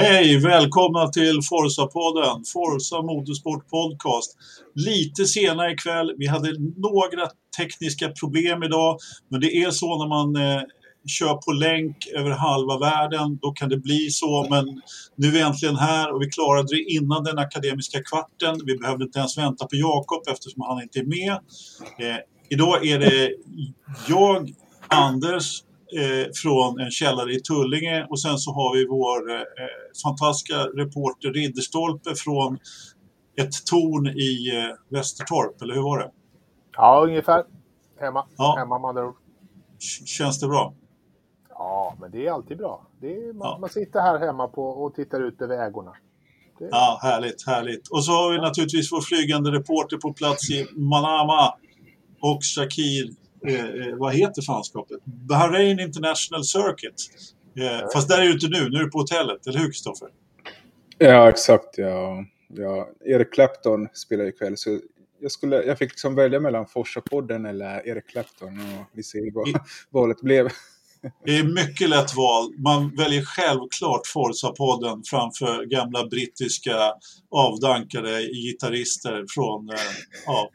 Hej! Välkomna till Forza-podden, Forza Motorsport Podcast. Lite senare ikväll, vi hade några tekniska problem idag, men det är så när man eh, kör på länk över halva världen, då kan det bli så. Men nu är vi äntligen här och vi klarade det innan den akademiska kvarten. Vi behövde inte ens vänta på Jakob eftersom han inte är med. Eh, idag är det jag, Anders eh, från en källare i Tullinge och sen så har vi vår eh, fantastiska reporter Ridderstolpe från ett torn i eh, Västertorp, eller hur var det? Ja, ungefär. Hemma. Ja. Hemma med andra ord. Känns det bra? Ja, men det är alltid bra. Är, man, Ja. man sitter här hemma på och tittar ut över ägorna. Det, Ja, härligt, härligt. Och så har vi naturligtvis vår flygande reporter på plats i Manama och Shakir, eh, eh, vad heter fanskapet? Bahrain International Circuit. Eh, fast där är du inte nu, nu är du på hotellet, eller hur Kristoffer? Ja, exakt. Ja. Ja, Eric Clapton spelar ikväll, så jag, skulle, jag fick liksom välja mellan Forsa-podden eller Eric Clapton och vi ser vad I- valet blev. Det är mycket lätt val. Man väljer självklart Forza-podden framför gamla brittiska avdankade gitarrister från... Eh, ja,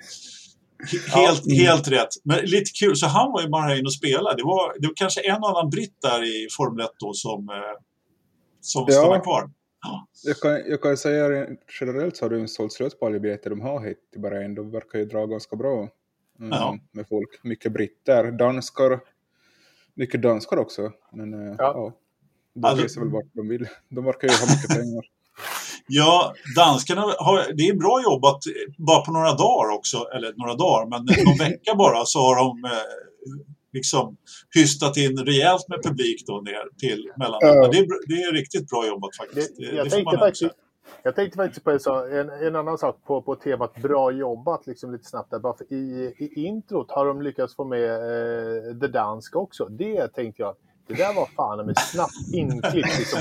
helt, mm. helt rätt. Men lite kul, så han var i Bahrain och spelade. Det var, det var kanske en annan britt där i Formel 1 då som, eh, som Ja. stannade kvar. Jag kan, jag kan säga rent generellt så har du en sålt slut på alla biljetter de har hit till Bahrain. De verkar ju dra ganska bra mm, Ja. med folk. Mycket britter, danskar, mycket danskar också. Men ja. Ja. ja, de Alltså- reser väl vart de vill. De verkar ju ha mycket pengar. Ja, danskarna har, det är bra jobbat bara på några dagar också, eller några dagar, men någon vecka bara så har de eh, liksom hystat in rejält med publik då ner till. Ja. Det, är, det är riktigt bra jobbat faktiskt. det, jag, det tänkte faktiskt, jag tänkte faktiskt på en, en, en annan sak på, på temat bra jobbat, liksom lite snabbt där. Bara för i, I introt har de lyckats få med eh, det danska också. Det tänkte jag, det där var fan med snabbt inklippt. Liksom.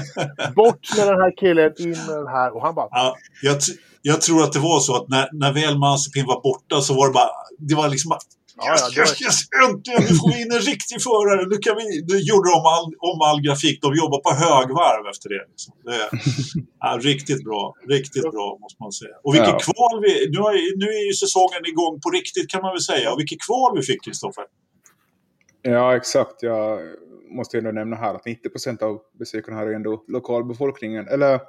Bort med den här killen, in med den här. Och han bara, Ja, jag, jag tror att det var så att när, när väl Mazepin var borta så var det bara, det var liksom bara, Ja, ja, yes, yes, yes, äntligen, nu får vi in en riktig förare. Nu, kan vi, nu gjorde de all, om all grafik. De jobbar på högvarv efter det. Liksom. det är, ja, riktigt bra. Riktigt bra måste man säga. Och vilket Ja. kval vi... Nu, har, nu är ju säsongen igång på riktigt kan man väl säga. Och vilket kval vi fick, Kristoffer. Ja, exakt. Jag måste ändå nämna här att 90% av besökarna här är ändå lokalbefolkningen. Eller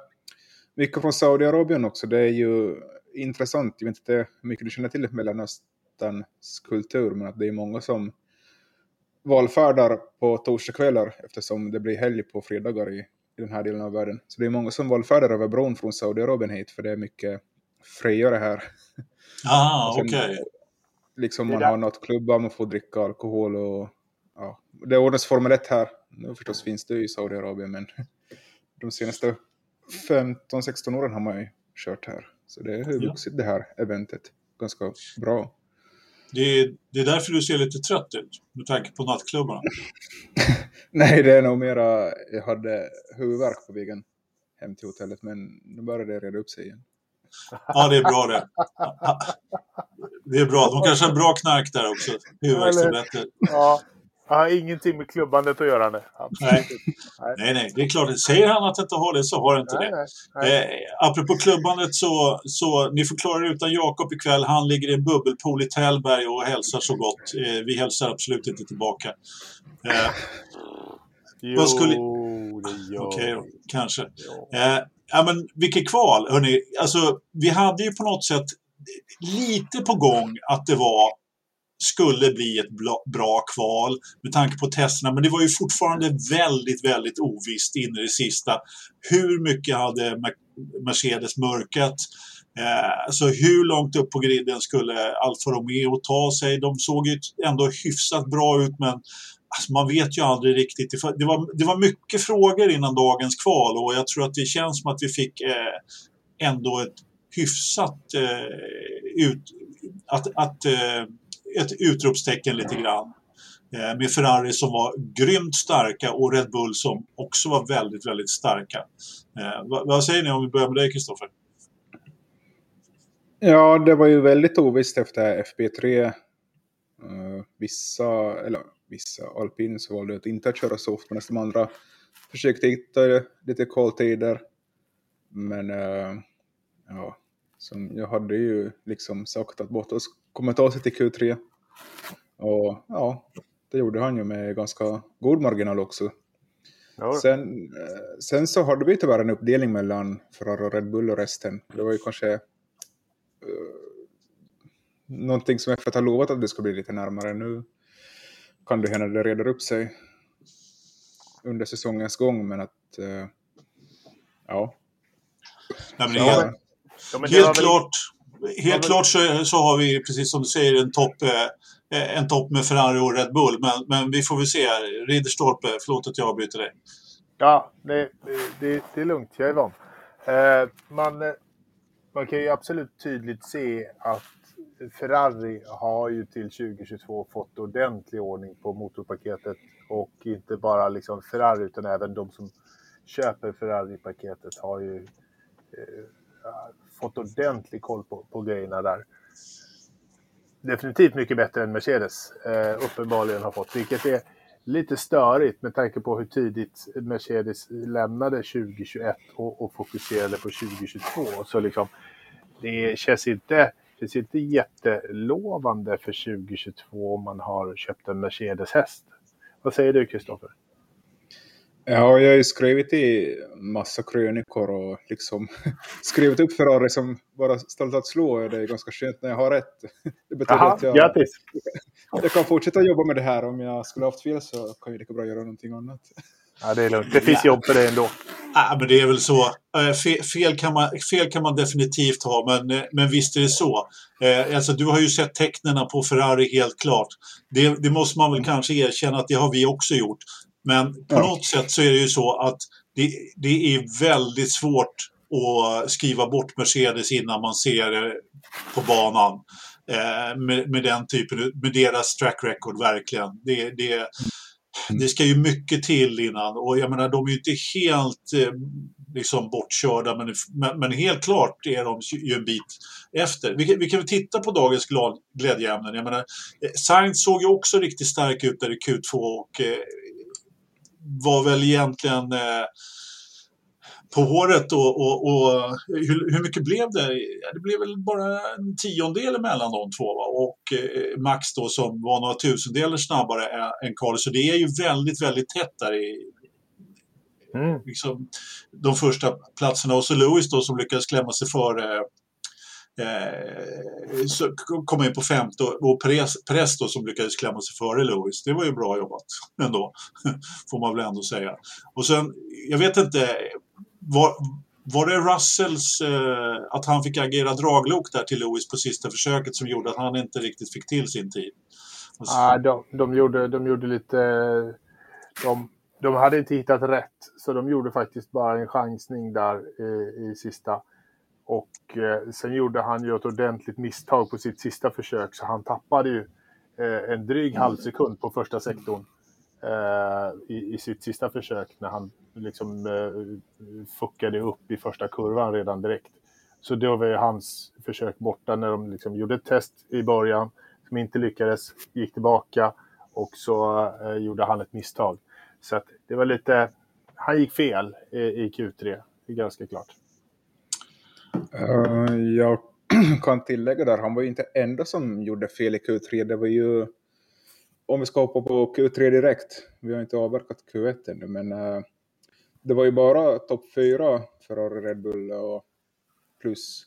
mycket från Saudiarabien också. Det är ju intressant. Jag vet inte hur mycket du känner till Mellanösterns kultur, men att det är många som valfärdar på torsdagskvällar eftersom det blir helg på fredagar i, i den här delen av världen. Så det är många som valfärdar över bron från Saudiarabien hit, för det är mycket friare här. Ah, okej. Liksom Det är man har nattklubbar, man får dricka alkohol och ja. Det ordnas Formel 1 här. Nu förstås finns det ju i Saudiarabien men de senaste 15-16 åren har man ju kört här. Så det har ju Ja. vuxit det här eventet ganska bra. Det, är, det är därför du ser lite trött ut. Med tanke på nattklubbarna. Nej, det är nog mera, jag hade huvudvärk på vägen hem till hotellet men nu börjar det reda upp sig igen. Ja, det är bra det. Det är bra. De kanske har bra knark där också. Huvudvärkstabletter. ja, jag har ingenting med klubbandet att göra nu. Nej. Nej. Nej, det är klart. Säger han att det inte har det så har det inte Nej, det. nej. Eh, apropå klubbandet så, så ni får klara er utan Jakob ikväll. Han ligger i en bubbelpool i Tällberg och hälsar så gott. Eh, vi hälsar absolut inte tillbaka. Eh, Jo, vad skulle- det gör Okej vi. kanske. Eh, ja, men vilket kval, hörni. Alltså, vi hade ju på något sätt lite på gång att det var skulle bli ett bra kval med tanke på testerna. Men det var ju fortfarande väldigt, väldigt ovisst in i det sista. Hur mycket hade Mercedes mörkat? Eh, så hur långt upp på griden skulle Alfa Romeo ta sig? De såg ju ändå hyfsat bra ut men Alltså man vet ju aldrig riktigt. Det var- Det var, det var mycket frågor innan dagens kval och jag tror att det känns som att vi fick eh, ändå ett hyfsat eh, ut, att, att, eh, ett utropstecken lite grann. Eh, med Ferrari som var grymt starka och Red Bull som också var väldigt, väldigt starka. Eh, vad, vad säger ni om vi börjar med dig Kristoffer? Ja, det var ju väldigt ovisst efter FP3. Uh, eh, vissa, eller vissa alpin så valde att inte köra soft medan de andra försökte hitta lite koltider. Men uh, ja, som jag hade ju liksom sagt att Bottas kommer ta sig till Q3. Och ja, det gjorde han ju med ganska god marginal också. Ja. Sen, eh, sen så hade vi tyvärr en uppdelning mellan Ferrari och Red Bull och resten. Det var ju kanske uh, någonting som F1 har lovat att det ska bli lite närmare. Nu kan det hända att det reder upp sig under säsongens gång, men att uh, ja. Nej, men det är, ja, men helt klart, helt klart så, så har vi, precis som du säger, en topp eh, en topp med Ferrari och Red Bull. Men, men vi får väl se. Ridderstolpe, förlåt att jag avbryter dig. Ja, det, det, det är lugnt. Jag är van. Eh, man, man kan ju absolut tydligt se att Ferrari har ju till 2022 fått ordentlig ordning på motorpaketet. Och inte bara liksom Ferrari utan även de som köper Ferrari-paketet har ju eh, fått ordentlig koll på, på grejerna där. Definitivt mycket bättre än Mercedes eh, uppenbarligen har fått, vilket är lite störigt med tanke på hur tidigt Mercedes lämnade 2021 och, och fokuserade på 2022. Så liksom, det känns inte, känns inte jättelovande för 2022 om man har köpt en Mercedes-häst. Vad säger du, Kristoffer? Ja, jag har ju skrivit i massa krönikor och liksom skrivit upp Ferrari som bara ställt att slå. Det är ganska skönt när jag har rätt. Det betyder Aha, att jag, grattis. jag kan fortsätta jobba med det här. Om jag skulle haft fel så kan jag lika bra göra någonting annat. Ja, det är lugnt. Det finns jobb för det ändå. Ja, men det är väl så. Eh, fel kan man, fel kan man definitivt ha, men, eh, men visst är det så. Eh, alltså, du har ju sett tecknen på Ferrari helt klart. Det, det måste man väl kanske erkänna att det har vi också gjort. Men på ja. något sätt så är det ju så att det, det är väldigt svårt att skriva bort Mercedes innan man ser det på banan. Eh, med, med, den typen, med deras track record verkligen. Det, det, mm. det ska ju mycket till innan och jag menar de är ju inte helt eh, liksom bortkörda men, men, helt klart är de ju en bit efter. Vi, vi kan väl titta på dagens glädjeämnen. Jag menar, eh, Sainz såg ju också riktigt stark ut där i Q2 och eh, var väl egentligen eh, på håret och, och, och hur, hur, mycket blev det? Det blev väl bara en tiondel mellan de två va? och eh, Max då som var några tusendelar snabbare än Carlos. Så det är ju väldigt, väldigt tätt där i mm. liksom, de första platserna. Och så Lewis då som lyckades klämma sig före Eh, Eh, så kom in på femte och Perez då som lyckades klämma sig före Lewis. Det var ju bra jobbat ändå, får man väl ändå säga. Och sen, jag vet inte, var, var det Russells, eh, att han fick agera draglok där till Lewis på sista försöket som gjorde att han inte riktigt fick till sin tid? Nej, Ah, de, de, gjorde, de gjorde lite... De, de hade inte hittat rätt, så de gjorde faktiskt bara en chansning där i, i sista. Och eh, sen gjorde han ju ett ordentligt misstag på sitt sista försök så han tappade ju eh, en dryg halv sekund på första sektorn eh, i, i, sitt sista försök när han liksom eh, fuckade upp i första kurvan redan direkt. Så då var ju hans försök borta när de liksom gjorde ett test i början som inte lyckades, gick tillbaka och så eh, gjorde han ett misstag. Så att det var lite, han gick fel i, i Q3, det är ganska klart. Uh, jag kan tillägga där, han var ju inte enda som gjorde fel i Q3. Det var ju, om vi ska hoppa på Q3 direkt, vi har inte avverkat Q1 ännu, men uh, det var ju bara topp fyra för Red Bull och plus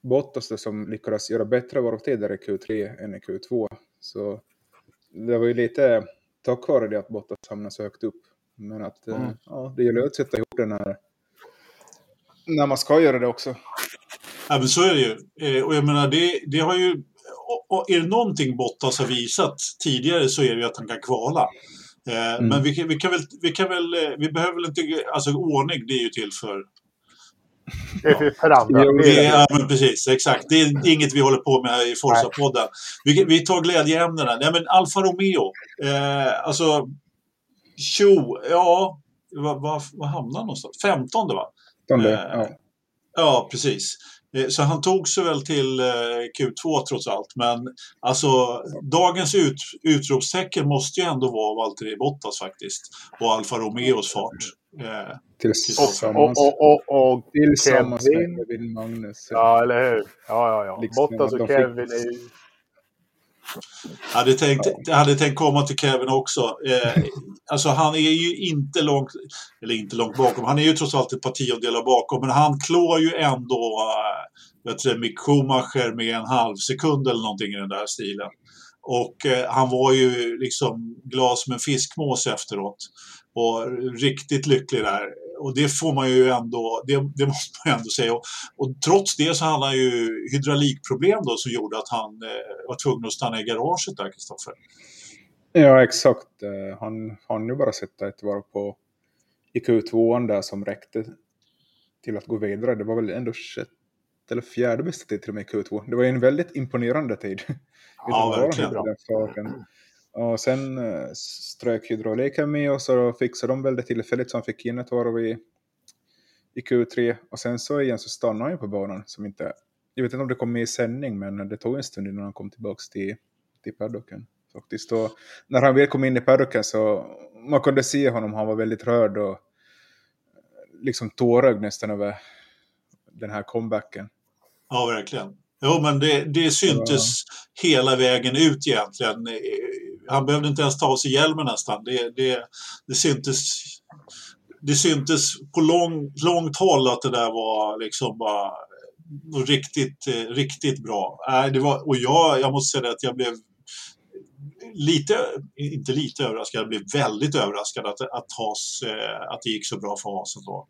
Bottas som lyckades göra bättre varvtider i Q3 än i Q2. Så det var ju lite tack vare det att Bottas hamnade så högt upp. Men att mm. ja, det gäller att sätta ihop den här när man ska göra det också. Ja, men så är det ju. Eh, och jag menar, det, det har ju... Och är det någonting Bottas har visat tidigare så är det ju att han kan kvala. Eh, mm. Men vi, vi, kan väl, vi kan väl... Eh, vi behöver väl inte... Alltså ordning, det är ju till för... Det är för andra. Det, ja, men precis. Exakt. Det är inget vi håller på med här i Forza-podden. Vi, vi tar glädjeämnena. Nej, men Alfa Romeo. Eh, alltså... Tjo, ja... Vad va, va hamnar någonstans? 15 va? Eh, ja. ja, precis. Eh, så han tog sig väl till eh, Q2 trots allt. Men alltså dagens ut, utropstecken måste ju ändå vara Valtteri Bottas faktiskt. Och Alfa Romeos fart. Eh, tillsammans, och, och, och, och tillsammans Kevin. med Kevin Magnus. Ja, eller hur? Ja, ja, ja. Liksom, Bottas och fick- Kevin är ju... Jag hade tänkt, jag hade tänkt komma till Kevin också. Eh, alltså han är ju inte långt, eller inte långt bakom, han är ju trots allt ett par tiondelar bakom, men han klår ju ändå äh, Mick Schumacher med en halv sekund eller någonting i den där stilen. Och eh, han var ju liksom glad som en fiskmås efteråt. Och riktigt lycklig där. Och det får man ju ändå, det, det måste man ju ändå säga. Och, och trots det så hade han ju hydraulikproblem då som gjorde att han eh, var tvungen att stanna i garaget där, Kristoffer. Ja, exakt. Eh, Han hann ju bara sätta ett varv på i Q2 där som räckte till att gå vidare. Det var väl ändå sjätte eller fjärde bästa tid till och med i Q2. Det var ju en väldigt imponerande tid. Ja, verkligen. den. Och sen eh, strök hydrauliken med och så fixade de väl det tillfälligt så han fick in ett varv i, i Q3. Och sen så igen så stannade han på banan som inte... Jag vet inte om det kom med i sändning men det tog en stund innan han kom tillbaka till, till paddocken. Faktiskt. Och när han väl kom in i paddocken så man kunde se honom, han var väldigt rörd och liksom tårögd nästan över den här comebacken. Ja, verkligen. Jo, men det, det syntes hela vägen ut egentligen. Han behövde inte ens ta av sig hjälmen nästan. Det, det, det syntes det syntes på lång, långt håll att det där var liksom bara riktigt, riktigt bra. Äh, det var, och jag, jag måste säga att jag blev lite, inte lite överraskad, jag blev väldigt överraskad att, att, Haas, eh, att det gick så bra för Hasen då.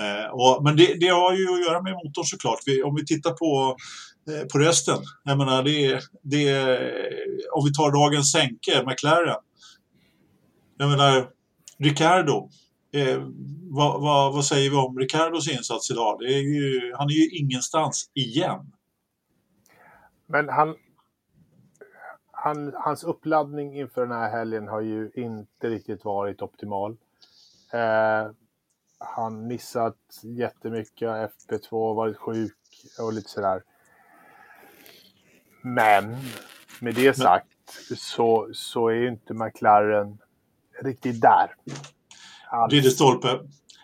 Eh, och, men det, det har ju att göra med motorn såklart. Vi, om vi tittar på, Eh, på resten. Jag menar, det, det, om vi tar dagens sänke, McLaren. Jag menar, Ricardo. Eh, vad, vad, vad säger vi om Ricardos insats idag? Det är ju, han är ju ingenstans igen. Men han, han, hans uppladdning inför den här helgen har ju inte riktigt varit optimal. Eh, han missat jättemycket, FP2, varit sjuk och lite sådär. Men med det sagt så, så är ju inte McLaren riktigt där. Ridderstolpe.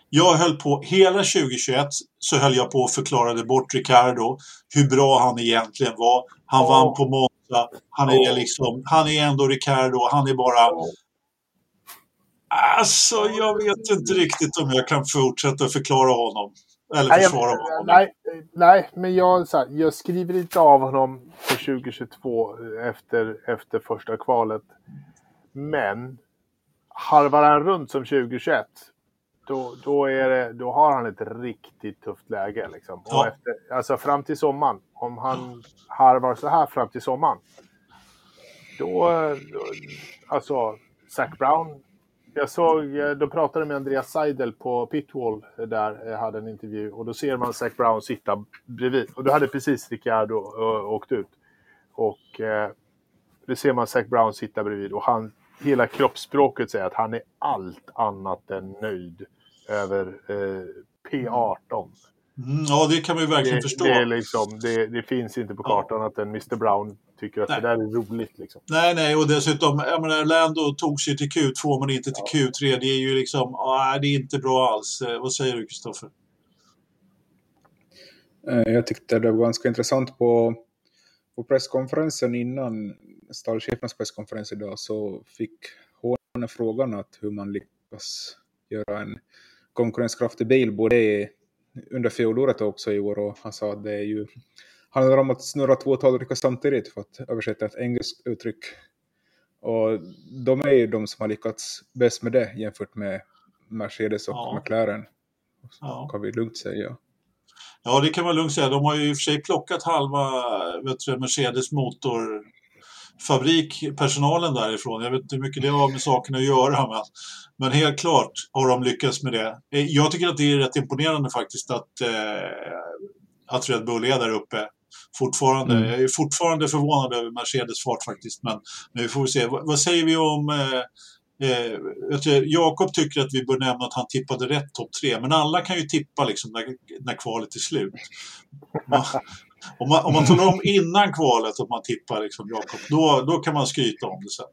Jag höll på, hela 2021 så höll jag på och förklarade bort Ricardo, hur bra han egentligen var. Han Ja. vann på Monza. Han är Ja. liksom, han är ändå Ricardo. Han är bara... Alltså, jag vet inte riktigt om jag kan fortsätta förklara honom. Eller Nej, jag, försvara honom. nej, nej, men jag, så här, jag skriver inte av honom för 2022 efter, efter första kvalet. Men harvar han runt som 2021 då, då, är det, då har han ett riktigt tufft läge. Liksom. Och Ja. efter, alltså fram till sommaren. Om han harvar så här fram till sommaren. Då, då alltså Zac Brown. Jag såg, eh, de pratade med Andreas Seidel på Pitwall eh, där jag hade en intervju och då ser man Zac Brown sitta bredvid. Och då hade precis Ricciardo åkt ut. Och eh, då ser man Zac Brown sitta bredvid och han, hela kroppsspråket säger att han är allt annat än nöjd över eh, P18. Mm, ja, det kan man ju verkligen Det, förstå. det, är liksom, det, det finns inte på kartan att en Mr Brown tycker att Nej. det där är roligt. Liksom. Nej, nej, och dessutom, jag menar, Lando tog sig till Q2 men inte till Q3. Det är ju liksom, ah, det är inte bra alls. Eh, vad säger du, Kristoffer? Eh, Jag tyckte det var ganska intressant på, på presskonferensen innan stallchefernas presskonferens idag så fick hon frågan att hur man lyckas göra en konkurrenskraftig bil både under fjolåret och också i år och han sa att det är ju handlar om att snurra två tallrikar samtidigt för att översätta ett engelskt uttryck. Och de är ju de som har lyckats bäst med det jämfört med Mercedes och Ja. McLaren. Ja. Kan vi lugnt säga. Ja, det kan man lugnt säga. De har ju i och för sig plockat halva vet du, Mercedes motorfabrik, personalen därifrån. Jag vet inte hur mycket det har med saken att göra. Men, men helt klart har de lyckats med det. Eh, Jag tycker att det är rätt imponerande faktiskt att, eh, att Red Bull är där uppe. Fortfarande. Mm. Jag är fortfarande förvånad över Mercedes fart faktiskt. Men, vi får väl se. Vad, vad säger vi om... Eh, Eh, Jakob tycker att vi bör nämna att han tippade rätt topp tre, men alla kan ju tippa liksom när, när kvalet är slut. Man, Om man, om man talar om innan kvalet att man tippar liksom Jakob, då, då kan man skryta om det sen.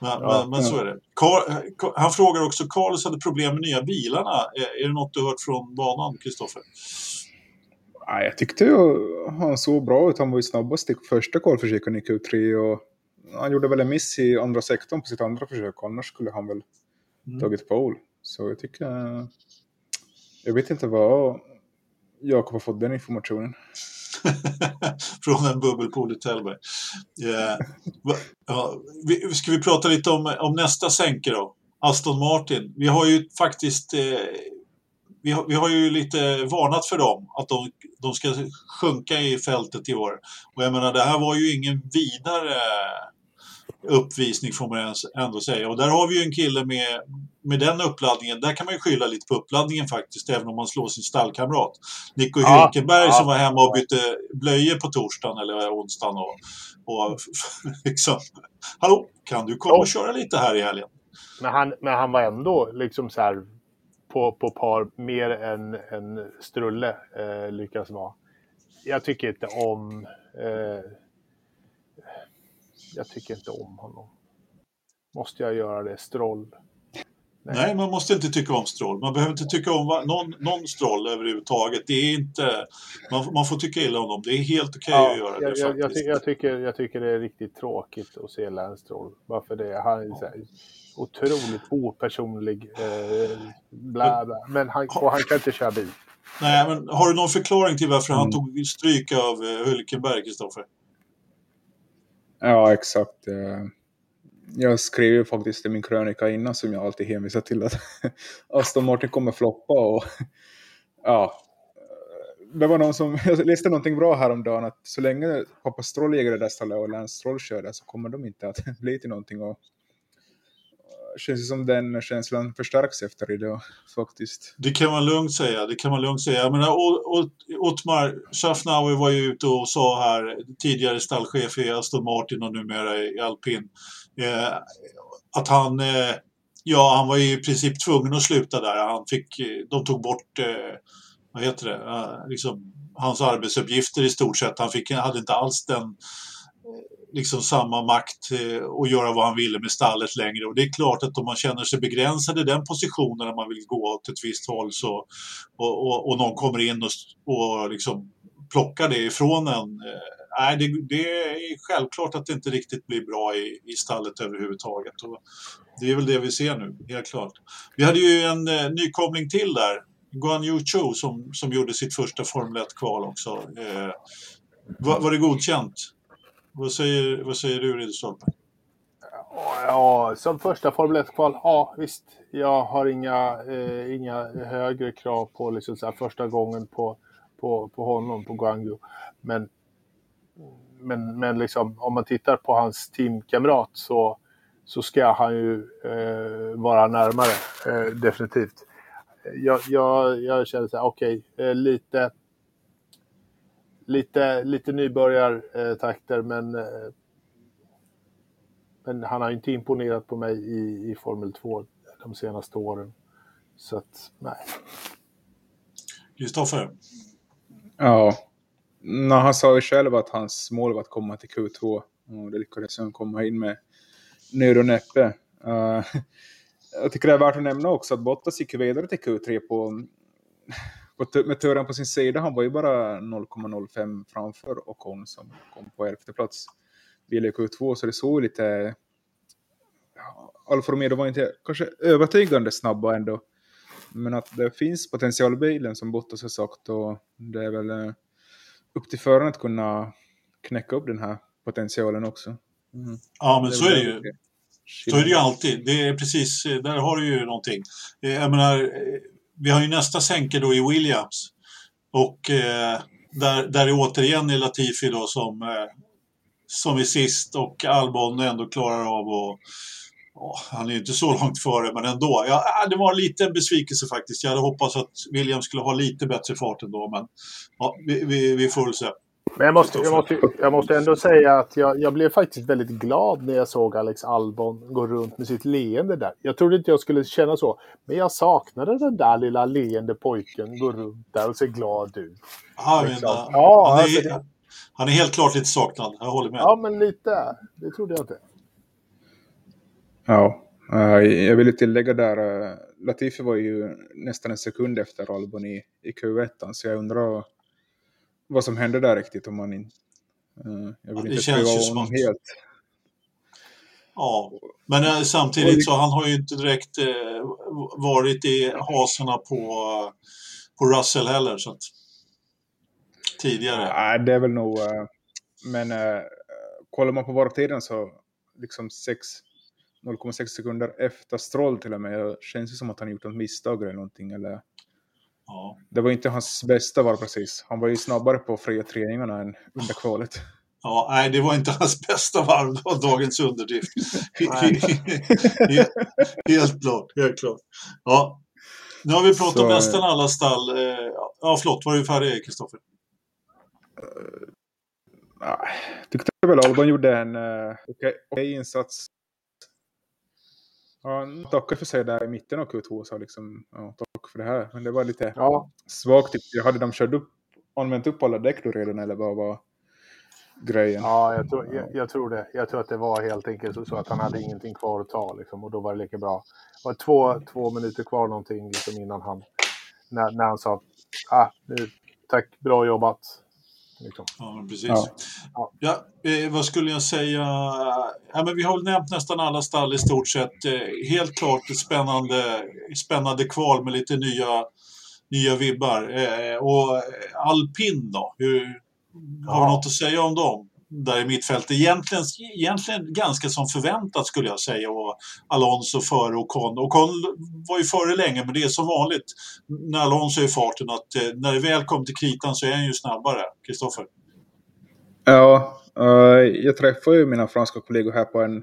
Men, ja, men, men så är det. Carl, han frågar också, Carlos hade problem med nya bilarna. Är, är det något du hört från banan, Kristoffer? Nej, jag tyckte ju han såg bra ut. Han var ju snabbast i första kvalförsöken i Q3 och han gjorde väl en miss i andra sektorn på sitt andra försök. Annars skulle han väl mm. tagit pole. Så jag tycker... Jag vet inte vad Jakob har fått den informationen. Från en bubbelpool i Tällberg. Yeah. Ja, ska vi prata lite om, om nästa sänke då? Aston Martin. Vi har ju faktiskt eh, vi, har, vi har ju lite varnat för dem att de, de ska sjunka i fältet i år. Och jag menar, det här var ju ingen vidare uppvisning får man ändå säga. Och där har vi ju en kille med, med den uppladdningen. Där kan man ju skylla lite på uppladdningen faktiskt, även om man slår sin stallkamrat. Nico ja, Hülkenberg ja, som var hemma och bytte blöjor på torsdagen eller onsdagen. Och, och liksom, hallå, kan du komma och köra lite här i helgen? Men han, men han var ändå liksom så här på, på par mer än, än Strulle eh, lyckas vara. Jag tycker inte om eh, jag tycker inte om honom. Måste jag göra det? Stroll? Nej. Nej. man måste inte tycka om Stroll. Man behöver inte tycka om någon, någon Stroll överhuvudtaget. Det är inte, man, man får tycka illa om dem. Det är helt okej okay ja, att göra jag, det jag. Jag, jag, tycker, jag tycker det är riktigt tråkigt att se Lance Stroll. Varför det? Han är så här, otroligt opersonlig. Eh, bla bla. Men han, och han kan inte köra bil. Nej, men har du någon förklaring till varför mm. han tog stryk av eh, Hülkenberg, Kristoffer? Ja, exakt. Eh, jag skrev ju faktiskt i min krönika innan som jag alltid hänvisar till att Aston Martin kommer floppa och ja, det var någon som, jag läste någonting bra häromdagen att så länge pappa Stroll äger det där stället och Lance Stroll kör där så kommer de inte att bli till någonting och känns som den känslan förstärks efter idag faktiskt. Det kan man lugnt säga. Det kan man lugnt säga. Jag menar, Otmar Schaffnauer var ju ute och sa här, tidigare stallchef i Aston Martin och numera i Alpin, eh, att han, eh, ja, han var i princip tvungen att sluta där. Han fick, eh, de tog bort, eh, vad heter det, eh, liksom, hans arbetsuppgifter i stort sett. Han fick, hade inte alls den liksom samma makt eh, och göra vad han ville med stallet längre. Och det är klart att om man känner sig begränsad i den positionen när man vill gå åt ett visst håll så, och, och, och någon kommer in och, och liksom plockar det ifrån en. Eh, nej, det, det, är självklart att det inte riktigt blir bra i, i stallet överhuvudtaget. Och det är väl det vi ser nu, helt klart. Vi hade ju en eh, nykomling till där, Guan Yu Chu som, som gjorde sitt första Formel 1-kval också. Eh, var, var det godkänt? Vad säger, vad säger du Ridderstolpe? Ja, som första Formel 1-kval, ja visst. Jag har inga, eh, inga högre krav på liksom så här, första gången på, på, på honom, på Guangzhou. Men, men, men liksom, om man tittar på hans teamkamrat så, så ska han ju eh, vara närmare, eh, definitivt. Jag, jag, jag känner så här, okej, okay, eh, lite lite, nybörjartakter men, eh, men han har inte imponerat på mig i, i Formel 2 de senaste åren. Så att, nej. Kristoffer? Ja. No, han sa ju själv att hans mål var att komma till Q2 och det lyckades han komma in med nöd och näppe. Uh, jag tycker det är värt att nämna också att Bottas gick vidare till Q3 på med turen på sin sida, han var ju bara 0,05 framför Ocon som kom på elfte plats vid Q2, så det såg lite... Ja, Alfa Romeo var inte kanske övertygande snabba ändå. Men att det finns potential i bilen som Bottas har sagt och det är väl eh, upp till föraren att kunna knäcka upp den här potentialen också. Mm. Ja, men så är det ju. Så är det ju alltid. Det är precis, där har du ju någonting. Eh, jag menar, vi har ju nästa sänke då i Williams. Och eh, där, där är återigen är Latifi då som, eh, som är sist och Albon ändå klarar av att Oh, han är ju inte så långt före, men ändå. Ja, äh, det var lite en besvikelse faktiskt. Jag hade hoppats att Williams skulle ha lite bättre fart ändå, men ja, vi, vi, vi får väl se. Men jag måste, jag måste, jag måste ändå säga att jag, jag blev faktiskt väldigt glad när jag såg Alex Albon gå runt med sitt leende där. Jag trodde inte jag skulle känna så, men jag saknade den där lilla leende pojken gå runt där och se glad ut. Ja, liksom. ja, alltså, det, Han är helt klart lite saknad, jag håller med. Ja, men lite. Det trodde jag inte. Ja, uh, jag vill tillägga där, uh, Latifi var ju nästan en sekund efter Albon i, i Q1, så jag undrar vad som hände där riktigt om man in, uh, jag vill det inte känns ju som helt. Ja, men eh, samtidigt så han har ju inte direkt eh, varit i hasorna på, på Russell heller. Så att, tidigare. Nej, det är väl nog... Men kollar man på varvtiden så liksom 0,6 sekunder efter Stroll till och med. Det känns det som att han gjort ett misstag eller någonting. Eller... Ja. Det var inte hans bästa varv precis. Han var ju snabbare på fria träningarna än under kvalet. Ja, nej, det var inte hans bästa varv. Det var dagens underdrift. helt klart, helt klart. Ja. Nu har vi pratat Så, om nästan alla stall. Eh, Ja, förlåt, var du färdig, Kristoffer? Jag tyckte väl Alban gjorde en uh, okej okay, insats. Ja, han tackade för sig där i mitten av Q2 så liksom, ja, tack för det här. Men det var lite Ja, svagt. Jag hade de kört upp, använt upp alla däck då redan eller vad var grejen? ja jag, tror, jag, jag tror det. Jag tror att det var helt enkelt så att han hade ingenting kvar att ta liksom, och då var det lika bra. Det var två, två minuter kvar någonting liksom, innan han, när, när han sa ah, nu, tack, bra jobbat. Liksom. Ja, precis. Ja. Ja. Ja, eh, vad skulle jag säga? Ja, men vi har väl nämnt nästan alla stall i stort sett. Eh, helt klart ett spännande, spännande kval med lite nya, nya vibbar. Eh, och alpin då? Hur, har du Ja. något att säga om dem? Där i mittfältet. Egentligen, egentligen ganska som förväntat skulle jag säga. Och Alonso före Ocon. Ocon var ju före länge men det är som vanligt när Alonso är i farten att eh, när det väl kommer till kritan så är han ju snabbare. Kristoffer? Ja, eh, jag träffade ju mina franska kollegor här på en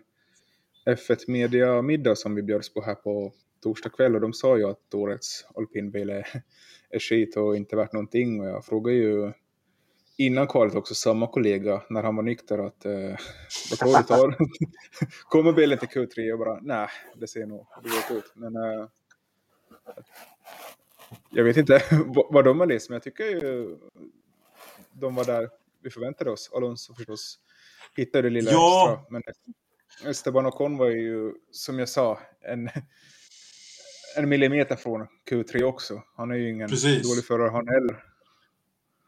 F1 Media-middag som vi bjöds på här på torsdag kväll och de sa ju att årets alpinbil är, är skit och inte värt någonting och jag frågade ju innan kvalet också samma kollega när han var nykter att eh, vad tror du tar? Kommer bilen till Q3 och bara nej, det ser nog dåligt ut. Men eh, jag vet inte vad- de har läst men jag tycker ju de var där vi förväntade oss. Alonso förstås hittade det lilla Ja. extra. Men Esteban Ocon var ju, som jag sa, en, en millimeter från Q3 också. Han är ju ingen Precis. dålig förare han heller.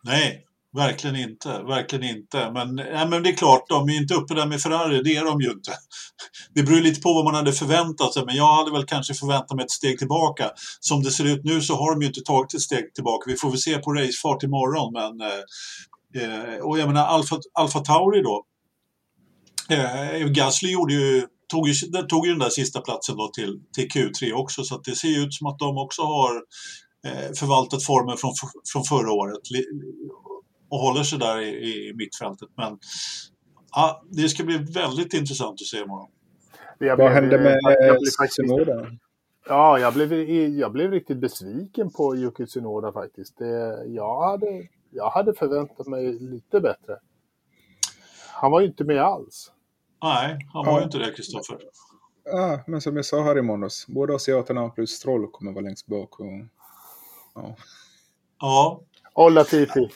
Nej, verkligen inte. Verkligen inte. Men, nej, men det är klart, de är inte uppe där med Ferrari. Det är de ju inte. Det beror lite på vad man hade förväntat sig. Men jag hade väl kanske förväntat mig ett steg tillbaka. Som det ser ut nu så har de ju inte tagit ett steg tillbaka. Vi får väl se på racefart imorgon. Men, eh, eh och jag menar Alfa, Alfa Tauri då. Eh, eh, Gasly gjorde ju, tog, ju, den tog ju den där sista platsen då till, till Q3 också. Så att det ser ju ut som att de också har eh, förvaltat formen från, från förra året och håller sig där i, i mittfältet. Men ja, det ska bli väldigt intressant att se imorgon. Jag Vad blev- hände med eh, faktiskt- Tsunoda? Ja, jag blev, jag blev riktigt besviken på Yuki Tsunoda faktiskt. Det, jag, hade, jag hade förväntat mig lite bättre. Han var ju inte med alls. Nej, han var Ja. ju inte det, Kristoffer. Ja, men som jag sa här i måndags, både asiaterna plus Stroll kommer vara längst bak. Och, ja. Ja, Och Latifi.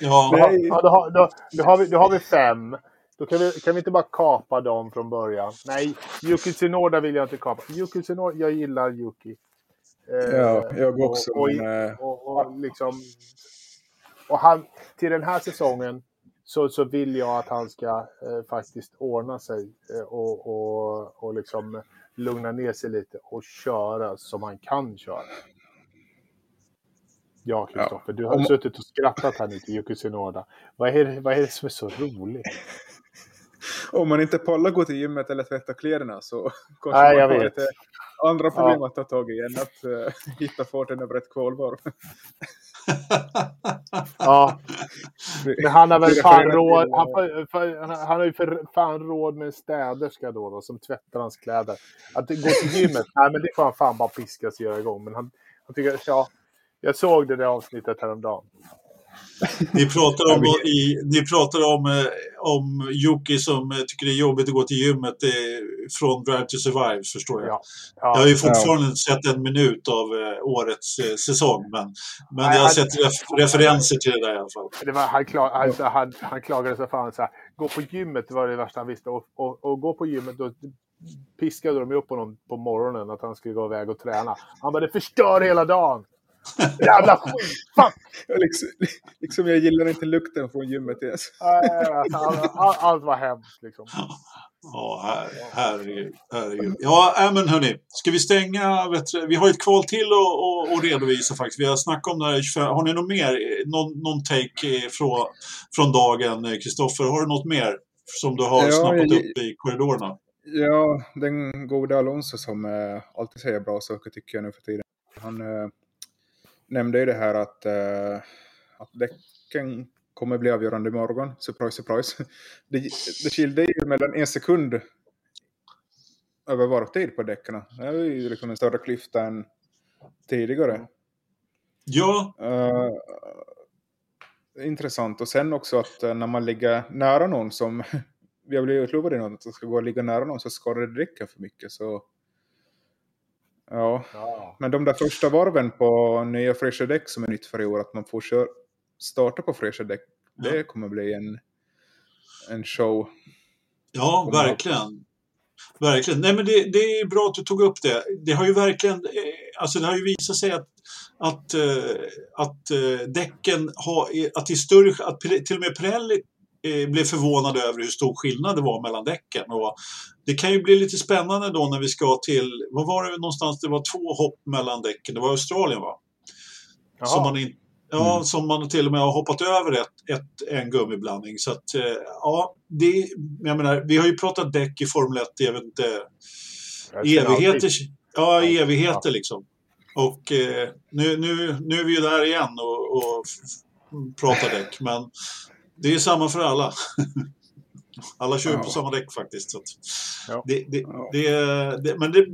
Ja, Nej. Ja, då, har, då, då, har vi, då har vi fem. Då kan vi, kan vi inte bara kapa dem från början. Nej, Yuki Tsunoda vill jag inte kapa. Yuki Tsunoda, jag gillar Yuki. Eh, Ja, jag också, Och, och, men, och, och, liksom, och han, till den här säsongen så, så vill jag att han ska eh, faktiskt ordna sig eh, och, och, och liksom lugna ner sig lite och köra som han kan köra. Ja, Kristoffer, du har Om- suttit och skrattat här nu till Yuki Tsunoda. Vad är, det, vad är det som är så roligt? Om man inte pallar gå till gymmet eller tvätta kläderna så kanske Nej, jag man har lite andra problem att ta tag i än att uh, hitta farten över ett kvalvarv. Ja, men han har väl fan råd, han, för, han, har ju för fan råd med en städerska då, då som tvättar hans kläder. Att gå till gymmet, nej men det får han fan bara piska sig göra igång. Men han, han tycker, ja, jag såg det där avsnittet häromdagen. Ni pratar om, i, ni pratar om, eh, om Jocke som eh, tycker det är jobbigt att gå till gymmet eh, från Drive to Survive, förstår jag. Ja. Jag har ju fortfarande inte sett en minut av årets eh, säsong, men, men Nej, jag har han- sett ref referenser till det där i alla fall. Det var, han, klag, alltså, han, han klagade så fan så här. Gå på gymmet var det värsta han visste. Och, och, och gå på gymmet, då piskade de upp honom på morgonen att han skulle gå iväg och träna. Han bara, det förstör hela dagen. Jävla skit! Fan! liksom, liksom jag gillar inte lukten från gymmet ens. Alltså, all, all, allt var hemskt liksom. Ja, her, herregud. herregud. Ja, äh, men hörni. Ska vi stänga? Vet du, vi har ett kval till att, redovisa faktiskt. Vi har snackat om det här i 25. Har ni något mer? Någon, någon take från, från dagen, Kristoffer? Har du något mer som du har Ja, snappat jag- upp i korridorerna? Ja, den goda Alonso som eh, alltid säger bra saker tycker jag nu för tiden. Han eh, nämnde ju det här att, eh, att däcken kommer bli avgörande imorgon. Surprise, surprise. Det, det skilde ju mellan en sekund över varvtid på däcken. Det är ju liksom en större klyfta än tidigare. Ja, Eh, intressant. Och sen också att eh, när man ligger nära någon som... Vi har blivit utlovade något att det ska gå att ligga nära någon så skadar det däcken för mycket. Så... Ja, Ja. men de där första varven på nya fräscha däck som är nytt för i år, att man får kör, starta på fräscha däck, det kommer bli en, en show. ja verkligen. Verkligen. Nej, men det, det är bra att du tog upp det. Det har ju verkligen, eh, alltså det har ju visat sig att, att, eh, att eh, däcken har, att det är större, att till och med Pirelli blev förvånade över hur stor skillnad det var mellan däcken. Och det kan ju bli lite spännande då när vi ska till, vad var det någonstans, det var två hopp mellan däcken, det var Australien va? Jaha. Som man, in, ja, Mm. som man till och med har hoppat över ett, ett, en gummiblandning. Så att, eh, ja, det, jag menar, vi har ju pratat däck i Formel 1 i, jag vet inte, Jag känner evigheter. Ja, evigheter liksom. Och eh, nu, nu, nu är vi ju där igen och, och pratar däck. Men det är samma för alla. alla kör ju på Ja. samma däck faktiskt. Så att Ja. det, det, Ja. det, men det,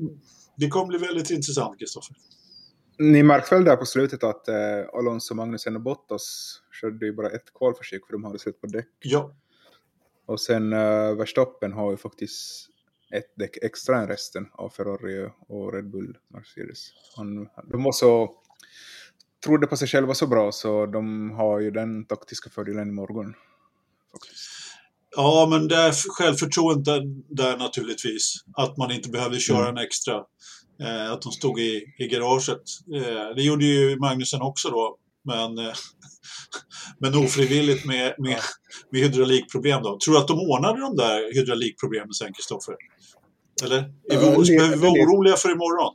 det kommer bli väldigt intressant, Kristoffer. Ni märkte väl där på slutet att eh, Alonso, Magnussen och Bottas körde ju bara ett kvalförsök för de hade sett på däck. Ja, Och sen eh, Verstappen har ju faktiskt ett däck extra än resten av Ferrari och Red Bull Mercedes. Han, de var så trodde på sig själva så bra så de har ju den taktiska fördelen imorgon. Faktiskt. ja men det är självförtroendet där, där naturligtvis. Att man inte behövde köra Mm. en extra. Eh, att de stod i, i garaget. Eh, det gjorde ju Magnusen också då. Men, eh, men ofrivilligt med, med, med hydraulikproblem då. Tror du att de ordnade de där hydraulikproblemen sen, Kristoffer? Eller? Är vi, Ja, behöver vi vara oroliga för imorgon?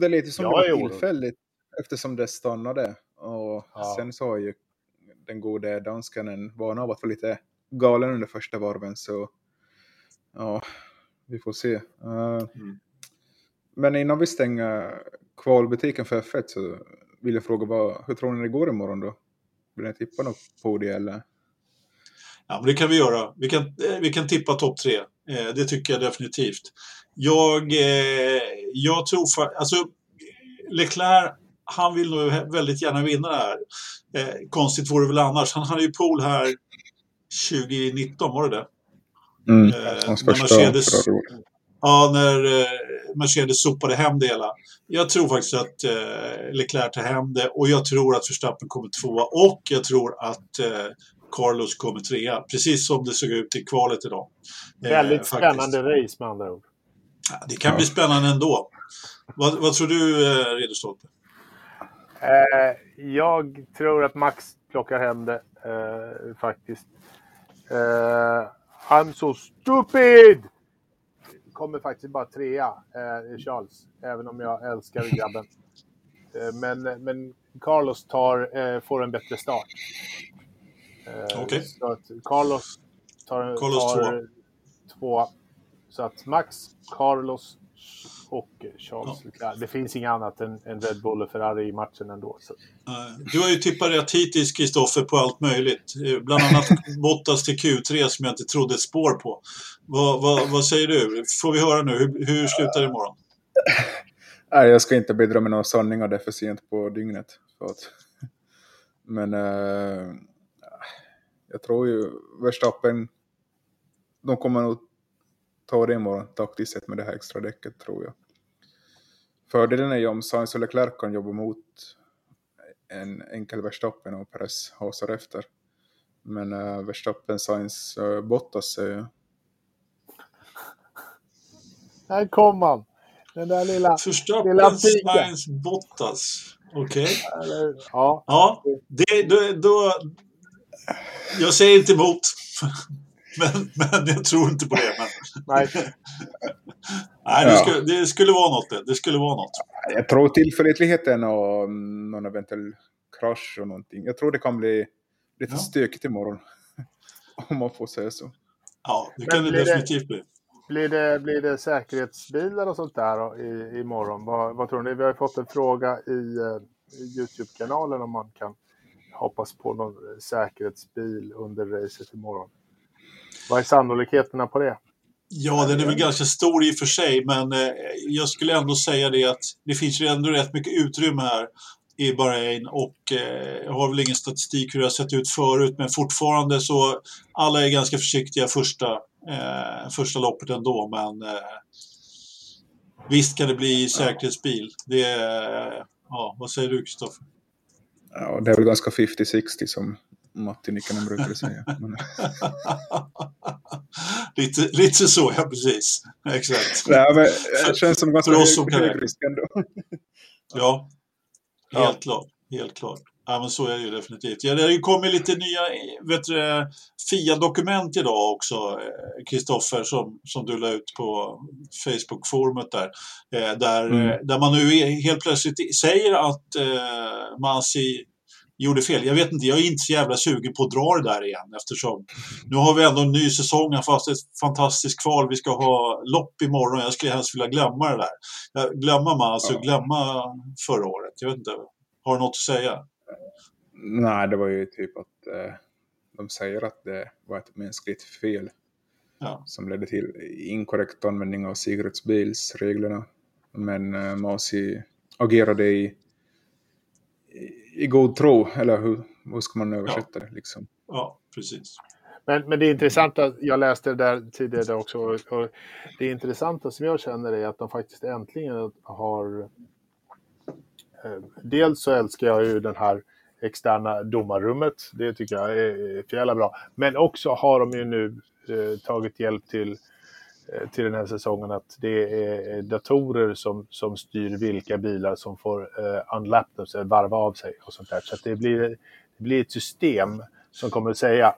Det lät ju som Jag det är tillfälligt eftersom det stannade. Och Ja. sen så har ju den gode dansken en vana av att vara lite galen under första varven så ja, vi får se. Eh, Mm. Men innan vi stänger kvalbutiken för F1 så vill jag fråga vad, hur tror ni det går imorgon då? Vill ni tippa något på det eller? Ja, men det kan vi göra. Vi kan, eh, vi kan tippa topp tre. Eh, det tycker jag definitivt. Jag, eh, jag tror för, alltså Leclerc, han vill nog väldigt gärna vinna det här. Eh, konstigt vore det väl annars. Han hade ju pool här 2019, var det det? Mm. Eh, Hans när första Mercedes, ja, när eh, Mercedes sopade hem det hela. Jag tror faktiskt att eh, Leclerc tar hem det och jag tror att Verstappen kommer tvåa och jag tror att eh, Carlos kommer trea. Precis som det såg ut i kvalet idag. Eh, Väldigt faktiskt. spännande race med andra ord. Ja, Det kan Ja. bli spännande ändå. Vad, vad tror du, eh, Ridderstolpe? Eh, jag tror att Max plockar hem det eh, faktiskt. Eh, I'm so stupid! Kommer faktiskt bara trea, eh, Charles. Även om jag älskar grabben. Eh, men, men Carlos tar, eh, får en bättre start. Okej. Att Carlos tar, Carlos tar två. Så att Max, Carlos och Charles Leclerc. Det finns inget annat än, än Red Bull och Ferrari i matchen ändå. Så. Eh, Du har ju tippat rätt hittills, Kristoffer, på allt möjligt. Eh, Bland annat Bottas till Q3 som jag inte trodde ett spår på. Vad, vad, vad säger du? Får vi höra nu? Hur, hur slutar det imorgon? Nej, jag ska inte bidra med några sanningar, det är för sent på dygnet. För att... Men eh, Jag tror ju Verstappen, de kommer nog ta det imorgon taktiskt sett med det här extra däcket tror jag. Fördelen är ju om Sainz och Leclerc kan jobba mot en enkel Verstappen och Perez hasar efter. Men uh, Verstappen, Sainz, uh, Bottas uh, Här kom han! Den där lilla... Verstappen. Sainz, Bottas. Okej. Eller, ja. Ja, det, då, då... Jag säger inte emot. Men, men jag tror inte på det. Men... Nej. Nej, det, Ja. skulle, det skulle vara något det. Det skulle vara något. Jag tror tillförlitligheten och någon eventuell krasch och någonting. Jag tror det kan bli lite Ja. stökigt imorgon. Om man får säga så. Ja, det Men kan det blir det- definitivt bli. Blir det, blir det säkerhetsbilar och sånt där då, i, imorgon? Vad, vad tror ni? Vi har ju fått en fråga i, eh, i Youtube-kanalen om man kan hoppas på någon säkerhetsbil under racet imorgon. Vad är sannolikheterna på det? Ja, den är väl ganska stor i och för sig, men eh, jag skulle ändå säga det att det finns ju ändå rätt mycket utrymme här i Bahrain och eh, jag har väl ingen statistik hur det har sett ut förut, men fortfarande så alla är ganska försiktiga första, eh, första loppet ändå, men eh, visst kan det bli säkerhetsbil. Det är, ja, vad säger du Kristoffer? Ja, det är väl ganska 50-60 som Matti Nikkanen brukade säga. Men, lite, lite så, ja precis. Exakt. nej, men det känns som ganska hög, risk ändå. Ja, Ja. helt klart. Helt klart. Ja, men så är det ju definitivt. Ja, det har ju kommit lite nya FIA-dokument idag också, eh, Kristoffer, som, som du la ut på Facebook-forumet där. Eh, där, Mm. eh, där man nu helt plötsligt säger att eh, Masi gjorde fel. Jag vet inte, jag är inte så jävla sugen på att dra det där igen eftersom nu har vi ändå en ny säsong, fast ett fantastiskt kval. Vi ska ha lopp imorgon. Jag skulle helst vilja glömma det där. Glömma och Ja. glömma förra året. Jag vet inte. Har du något att säga? Nej, det var ju typ att eh, de säger att det var ett mänskligt fel Ja. som ledde till inkorrekt användning av säkerhetsbilsreglerna. Men eh, Masi agerade i, i, god tro, eller hur, hur ska man översätta det? Liksom? Ja, precis. Men, men det intressanta, jag läste det där tidigare också, och, och det intressanta som jag känner är att de faktiskt äntligen har... Eh, dels så älskar jag ju den här externa domarrummet, det tycker jag är för jävla bra. Men också har de ju nu eh, tagit hjälp till, eh, till den här säsongen att det är datorer som, som styr vilka bilar som får eh, unlap dem, så varva av sig och sånt där. Så det blir, det blir ett system som kommer att säga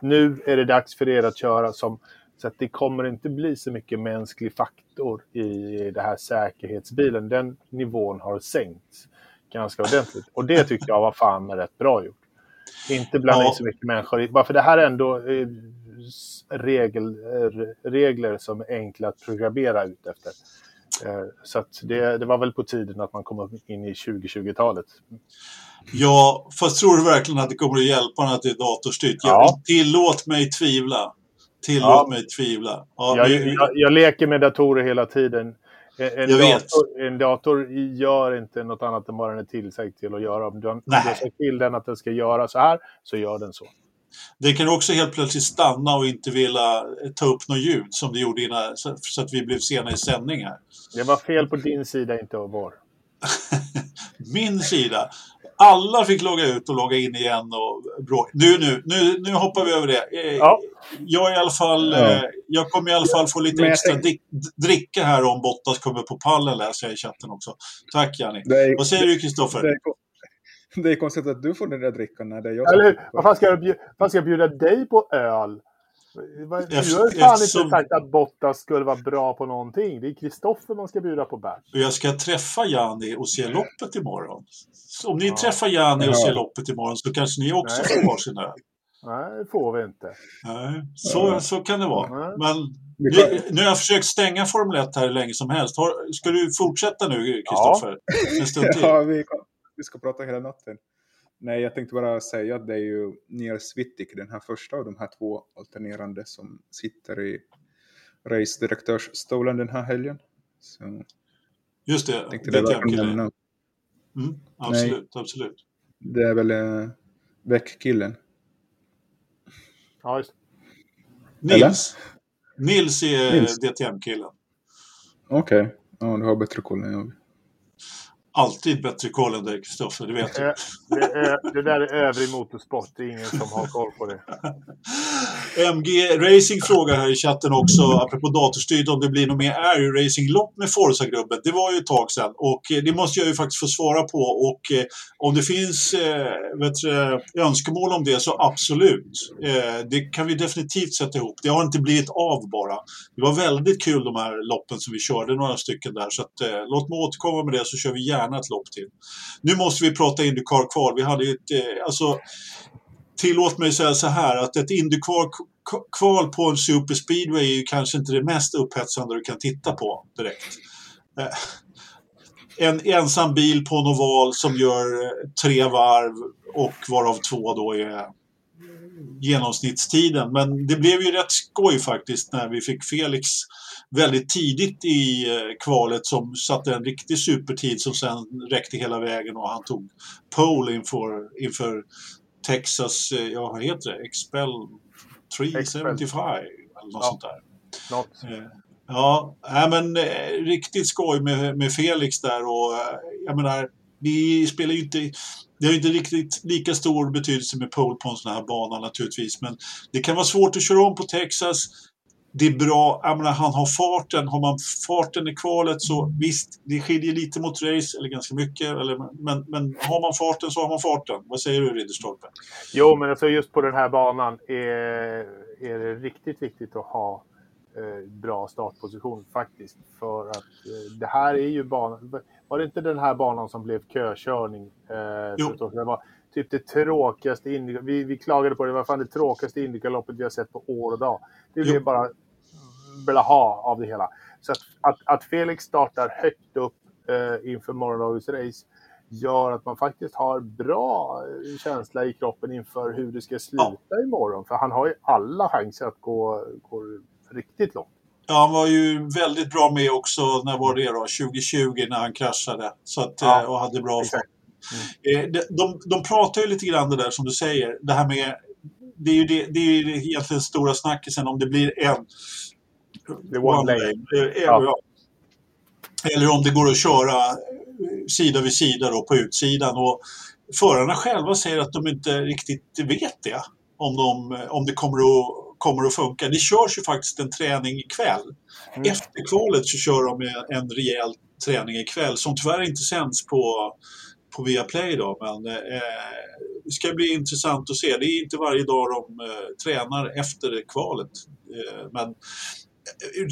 nu är det dags för er att köra som så att det kommer inte bli så mycket mänsklig faktor i det här säkerhetsbilen. Den nivån har sänkts ganska ordentligt. Och det tyckte jag var fan rätt bra gjort. Inte blanda Ja. in så mycket människor. Bara för det här är ändå eh, regel, regler som är enkla att programmera ut efter. Eh, Så det, det var väl på tiden att man kom in i 2020-talet. Ja, fast tror du verkligen att det kommer att hjälpa när det är datorstyrt? Ja. Tillåt mig tvivla. Tillåt Ja. mig tvivla. Ja, Jag, vi- jag, jag leker med datorer hela tiden. En, dator, en dator gör inte något annat än vad den är tillsagd till att göra. Om du, om du har sagt till den att den ska göra så här, så gör den så. Det kan också helt plötsligt stanna och inte vilja ta upp något ljud som det gjorde innan, så att vi blev sena i sändning här. Det var fel på din sida, inte av vår. Min sida. Alla fick logga ut och logga in igen och brå... Nu, nu, nu, nu hoppar vi över det. Eh, Ja. Jag, i alla fall, Ja. eh, jag kommer i alla fall få lite extra tänk- drick, dricka här om Bottas kommer på pallen läser jag i chatten också. Tack Janni. Vad säger du Kristoffer? det är konstigt att du får den där drickan när det är jag Eller hur? Vad fan ska jag, bjuda, vad ska jag bjuda dig på öl? Du har ju fan eftersom- inte sagt att Bottas skulle vara bra på någonting. Det är Kristoffer man ska bjuda på bärs. Jag ska träffa Janni och se loppet imorgon. Så om ni Ja. träffar Janni och Ja. ser loppet imorgon så kanske ni också Nej. får varsin öl. Nej, det får vi inte. Nej, så, Ja. så kan det vara. Nej. Men nu, nu har jag försökt stänga Formel 1 här hur länge som helst. Har, ska du fortsätta nu, Kristoffer? En stund till? Ja, vi, kan- vi ska prata hela natten. Nej, jag tänkte bara säga att det är ju Niels Wittig, den här första av de här två alternerande som sitter i race-direktörsstolen den här helgen. Så Just det, nämna. Mm, absolut, absolut. Det är väl eh, Väck-killen. Ja, just. Nils. Nils är. DTM-killen. Okej. Okay. Ja, du har bättre koll än jag. Alltid bättre koll än dig, Kristoffer. Det vet du. Eh, Det, är, det där är övrig motorsport. Det är ingen som har koll på det. MG Racing frågar här i chatten också, apropå datorstyrd, om det blir något mer Air Racing-lopp med Forza-gruppen. Det var ju ett tag sedan och eh, det måste jag ju faktiskt få svara på. Och eh, om det finns eh, vet du, önskemål om det så absolut. Eh, det kan vi definitivt sätta ihop. Det har inte blivit av bara. Det var väldigt kul de här loppen som vi körde, några stycken där. Så att, eh, låt mig återkomma med det så kör vi gärna ett lopp till. Nu måste vi prata Indycar kval. Vi hade ju ett, eh, alltså, tillåt mig säga så här att ett Indycar-kval på en superspeedway är ju kanske inte det mest upphetsande du kan titta på direkt. Eh, en ensam bil på en oval som gör eh, tre varv och varav två då är genomsnittstiden. Men det blev ju rätt skoj faktiskt när vi fick Felix väldigt tidigt i eh, kvalet som satte en riktig supertid som sen räckte hela vägen och han tog pole inför, inför Texas, eh, ja vad heter det, Expel 375 eller något Ja. sånt där. Något. Eh, Ja, men riktigt skoj med, med Felix där och jag menar, vi spelar ju inte det har inte riktigt lika stor betydelse med pole på en sån här bana naturligtvis, men det kan vara svårt att köra om på Texas. Det är bra, jag menar, han har farten. Har man farten i kvalet så visst, det skiljer lite mot race, eller ganska mycket. Eller, men, men har man farten så har man farten. Vad säger du Ridderstolpe? Jo, men alltså just på den här banan är, är det riktigt viktigt att ha eh, bra startposition faktiskt. För att eh, det här är ju banan. Var det inte den här banan som blev kökörning? Eh, Jo. det var typ det tråkigaste Indy- vi, vi klagade på det. Det var fan det tråkigaste Indycarloppet vi har sett på år och dag. Det Jo. blev bara blaha av det hela. Så att, att, att Felix startar högt upp eh, inför morgondagens race gör att man faktiskt har bra eh, känsla i kroppen inför hur det ska sluta imorgon. För han har ju alla chanser att gå, gå riktigt långt. Ja, han var ju väldigt bra med också, när var det då? 2020 när han kraschade. Så att, Ja, eh, och hade bra fart. Eh, de, de, de pratar ju lite grann det där som du säger. Det här med... Det är ju det, det är ju egentligen stora snackisen om det blir en... Det är one lane. Eh, Ja. Eller om det går att köra eh, sida vid sida då på utsidan. Och förarna själva säger att de inte riktigt vet det. Om, de, om det kommer att, kommer att funka. Det körs ju faktiskt en träning ikväll. Mm. Efter kvalet så kör de en, rejäl träning ikväll som tyvärr inte sänds på, på Viaplay då. Men eh, det ska bli intressant att se. Det är inte varje dag de eh, tränar efter kvalet. Eh, men eh,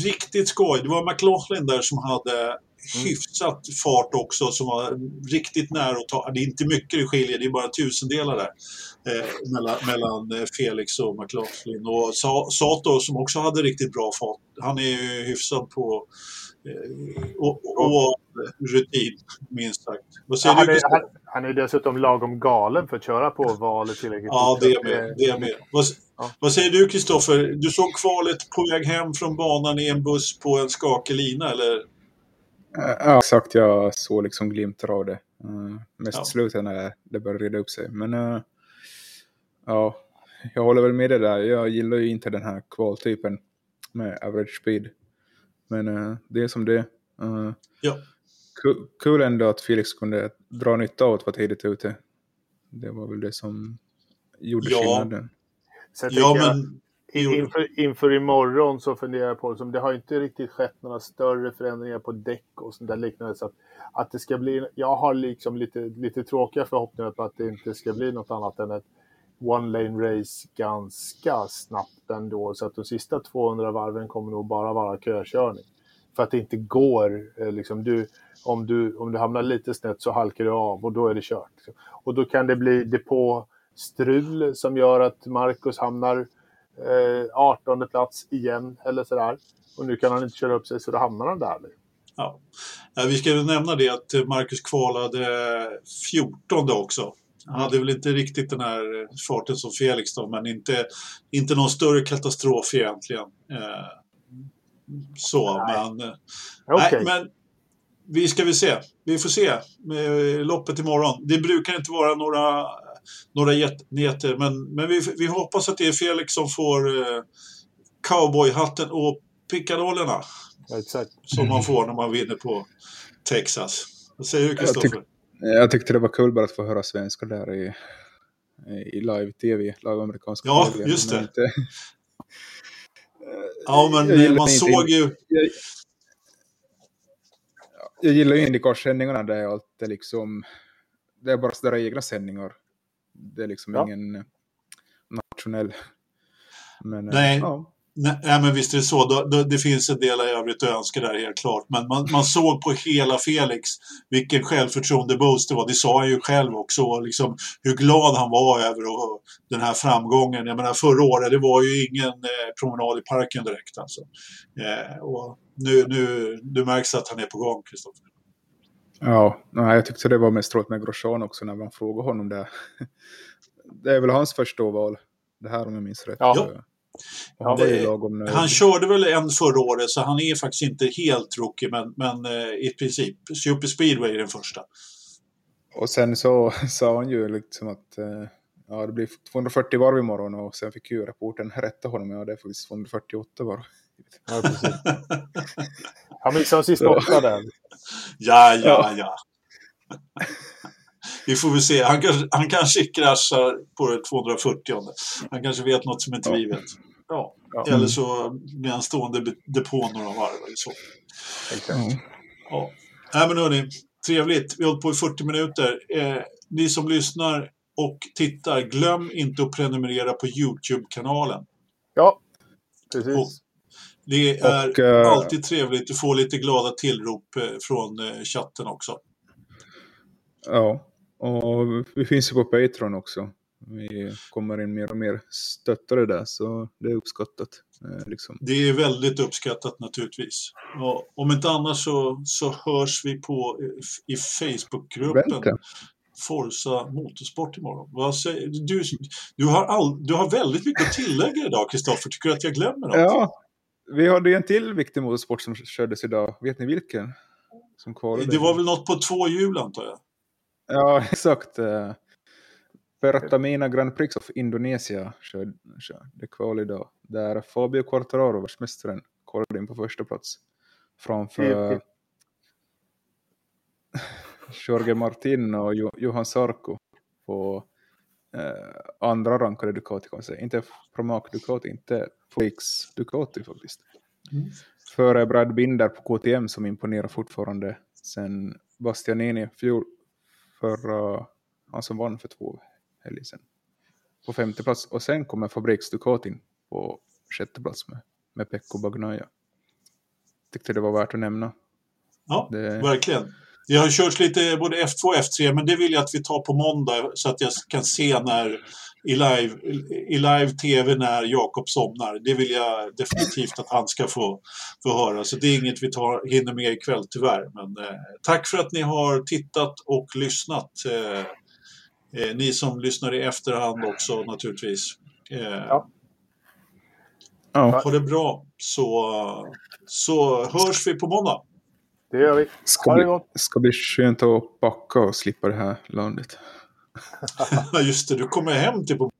riktigt skoj. Det var McLaughlin där som hade hyfsat fart också som var riktigt nära att ta. Det är inte mycket det skiljer, det är bara tusendelar där eh, mellan, mellan eh, Felix och McLaughlin. Och Sa- Sato som också hade riktigt bra fart. Han är ju hyfsad på eh, och, och rutin, minst sagt. Säger Han är, han, han är dessutom lagom galen för att köra på valet tillräckligt Ja, det är med. Det är med. Vad, Ja. vad säger du Kristoffer? Du såg kvalet på väg hem från banan i en buss på en skakig lina, eller? Ja, exakt. Jag såg liksom glimtar av det. Uh, mest Ja. i slutet när det började reda upp sig. Men eh, ja, jag håller väl med det där. Jag gillar ju inte den här kvaltypen med average speed. Men eh, det är som det är. Eh, Ja. ku- Kul ändå att Felix kunde dra nytta av att vara tidigt ute. Det var väl det som gjorde Ja. skillnaden. Sen Ja, jag- men... In- Inför, inför imorgon så funderar jag på det som det har inte riktigt skett några större förändringar på däck och sånt där liknande. Så att, att det ska bli, jag har liksom lite, lite tråkiga förhoppningar på att det inte ska bli något annat än ett one lane race ganska snabbt ändå. Så att de sista 200 varven kommer nog bara vara kökörning. För att det inte går, eh, liksom du, om, du, om du hamnar lite snett så halkar du av och då är det kört. Och då kan det bli depåstrul som gör att Marcus hamnar eh, 18 plats igen eller sådär. Och nu kan han inte köra upp sig så då hamnar han där. Ja. Ja, vi ska väl nämna det att Marcus kvalade 14 också. Han hade väl inte riktigt den här farten som Felix då, men inte, inte någon större katastrof egentligen. Eh, så, Nej. men... eh, Okej. Nej, men vi ska väl se. Vi får se med loppet imorgon. Det brukar inte vara några några jätter. Men, men vi, vi hoppas att det är Felix som får eh, cowboyhatten och pickadollerna. Ja, exakt. Som man får när man vinner på Texas. Vad säger du Kristoffer? Jag tyckte det var kul bara att få höra svenska där i, i live-tv, live-amerikanska Ja, TV, just det. inte- Ja, men man inte- såg ju... jag, jag gillar ju Indycar-sändningarna där allt är liksom... Det är bara sådär egna sändningar. Det är liksom Ja. ingen nationell. Men, eh, Nej. Ja. Nej, men visst är det så. Då, då, det finns en del i övrigt att önska där helt klart. Men man, man såg på hela Felix vilken självförtroende-boost det var. Det sa han ju själv också. Liksom, hur glad han var över och, den här framgången. Jag menar förra året, det var ju ingen eh, promenad i parken direkt. Alltså. Eh, och nu, nu, nu märks att han är på gång, Kristoffer. Ja, jag tyckte det var mest roligt med Grosjean också när man frågade honom där. Det är väl hans första val, det här om jag minns rätt. Ja. Ja, han det-. Han körde väl en förra året, så han är faktiskt inte helt rookie, men, men eh, i princip. Super Speedway är den första. Och sen så sa han ju liksom att eh, ja, det blir 240 varv imorgon och sen fick ju rapporten rätta honom. Ja, det är faktiskt 248 varv. Ja, precis. Han missade de sista Ja. åtta där. Ja, ja, Ja. ja. Vi får väl se. Han kanske, han kanske kraschar på det 240. Han kanske vet något som inte vi vet. Ja. Ja. Eller så blir han stående depå några varv eller så. Exakt. Ja. Nej, men hörni, trevligt. Vi har hållit på i 40 minuter. Eh, ni som lyssnar och tittar, glöm inte att prenumerera på YouTube-kanalen. Ja, precis. Det är Och, eh, alltid trevligt att få lite glada tillrop eh, från eh, chatten också. Ja, och vi finns ju på Patreon också. Vi kommer in mer och mer stöttare där, så det är uppskattat. Liksom. Det är väldigt uppskattat naturligtvis. Och om inte annars så, så hörs vi på i Facebookgruppen Vänta. Forza Motorsport imorgon. Vad säger, du, du, har all, du har väldigt mycket att tillägga idag, Kristoffer. Tycker du att jag glömmer något? Ja, vi hade ju en till viktig motorsport som kördes idag. Vet ni vilken? Som kvalade. Det var väl något på två hjul, antar jag? Ja, exakt. Pertamina Grand Prix of Indonesia körde kval idag. Där Fabio Quartararo, världsmästaren, kvalade in på första plats. Framför Jorge Martin och jo Johan Sarko på eh, andra rankade Ducati kan man säga. Inte Pramac Ducati, inte Flakes Ducati faktiskt. Mm. Före Brad Binder på KTM som imponerar fortfarande sen Bastianini fjol förra, han som vann för två helger sedan. På femte plats och sen kommer Fabriks Ducatin på sjätte plats med, med Pecco Bagnaia. Tyckte det var värt att nämna. Ja, Det- verkligen. Det har körts lite både F2 och F3, men det vill jag att vi tar på måndag så att jag kan se när i live, i live tv när Jakob somnar. Det vill jag definitivt att han ska få, få höra. Så det är inget vi tar, hinner med ikväll tyvärr. Men eh, tack för att ni har tittat och lyssnat. Eh, eh, ni som lyssnar i efterhand också naturligtvis. Eh, Ja. Ja, Ha det bra så, så hörs vi på måndag. Det gör vi. ska Ha det bli, gott. ska bli skönt att packa och slippa det här landet. Just det, du kommer hem till på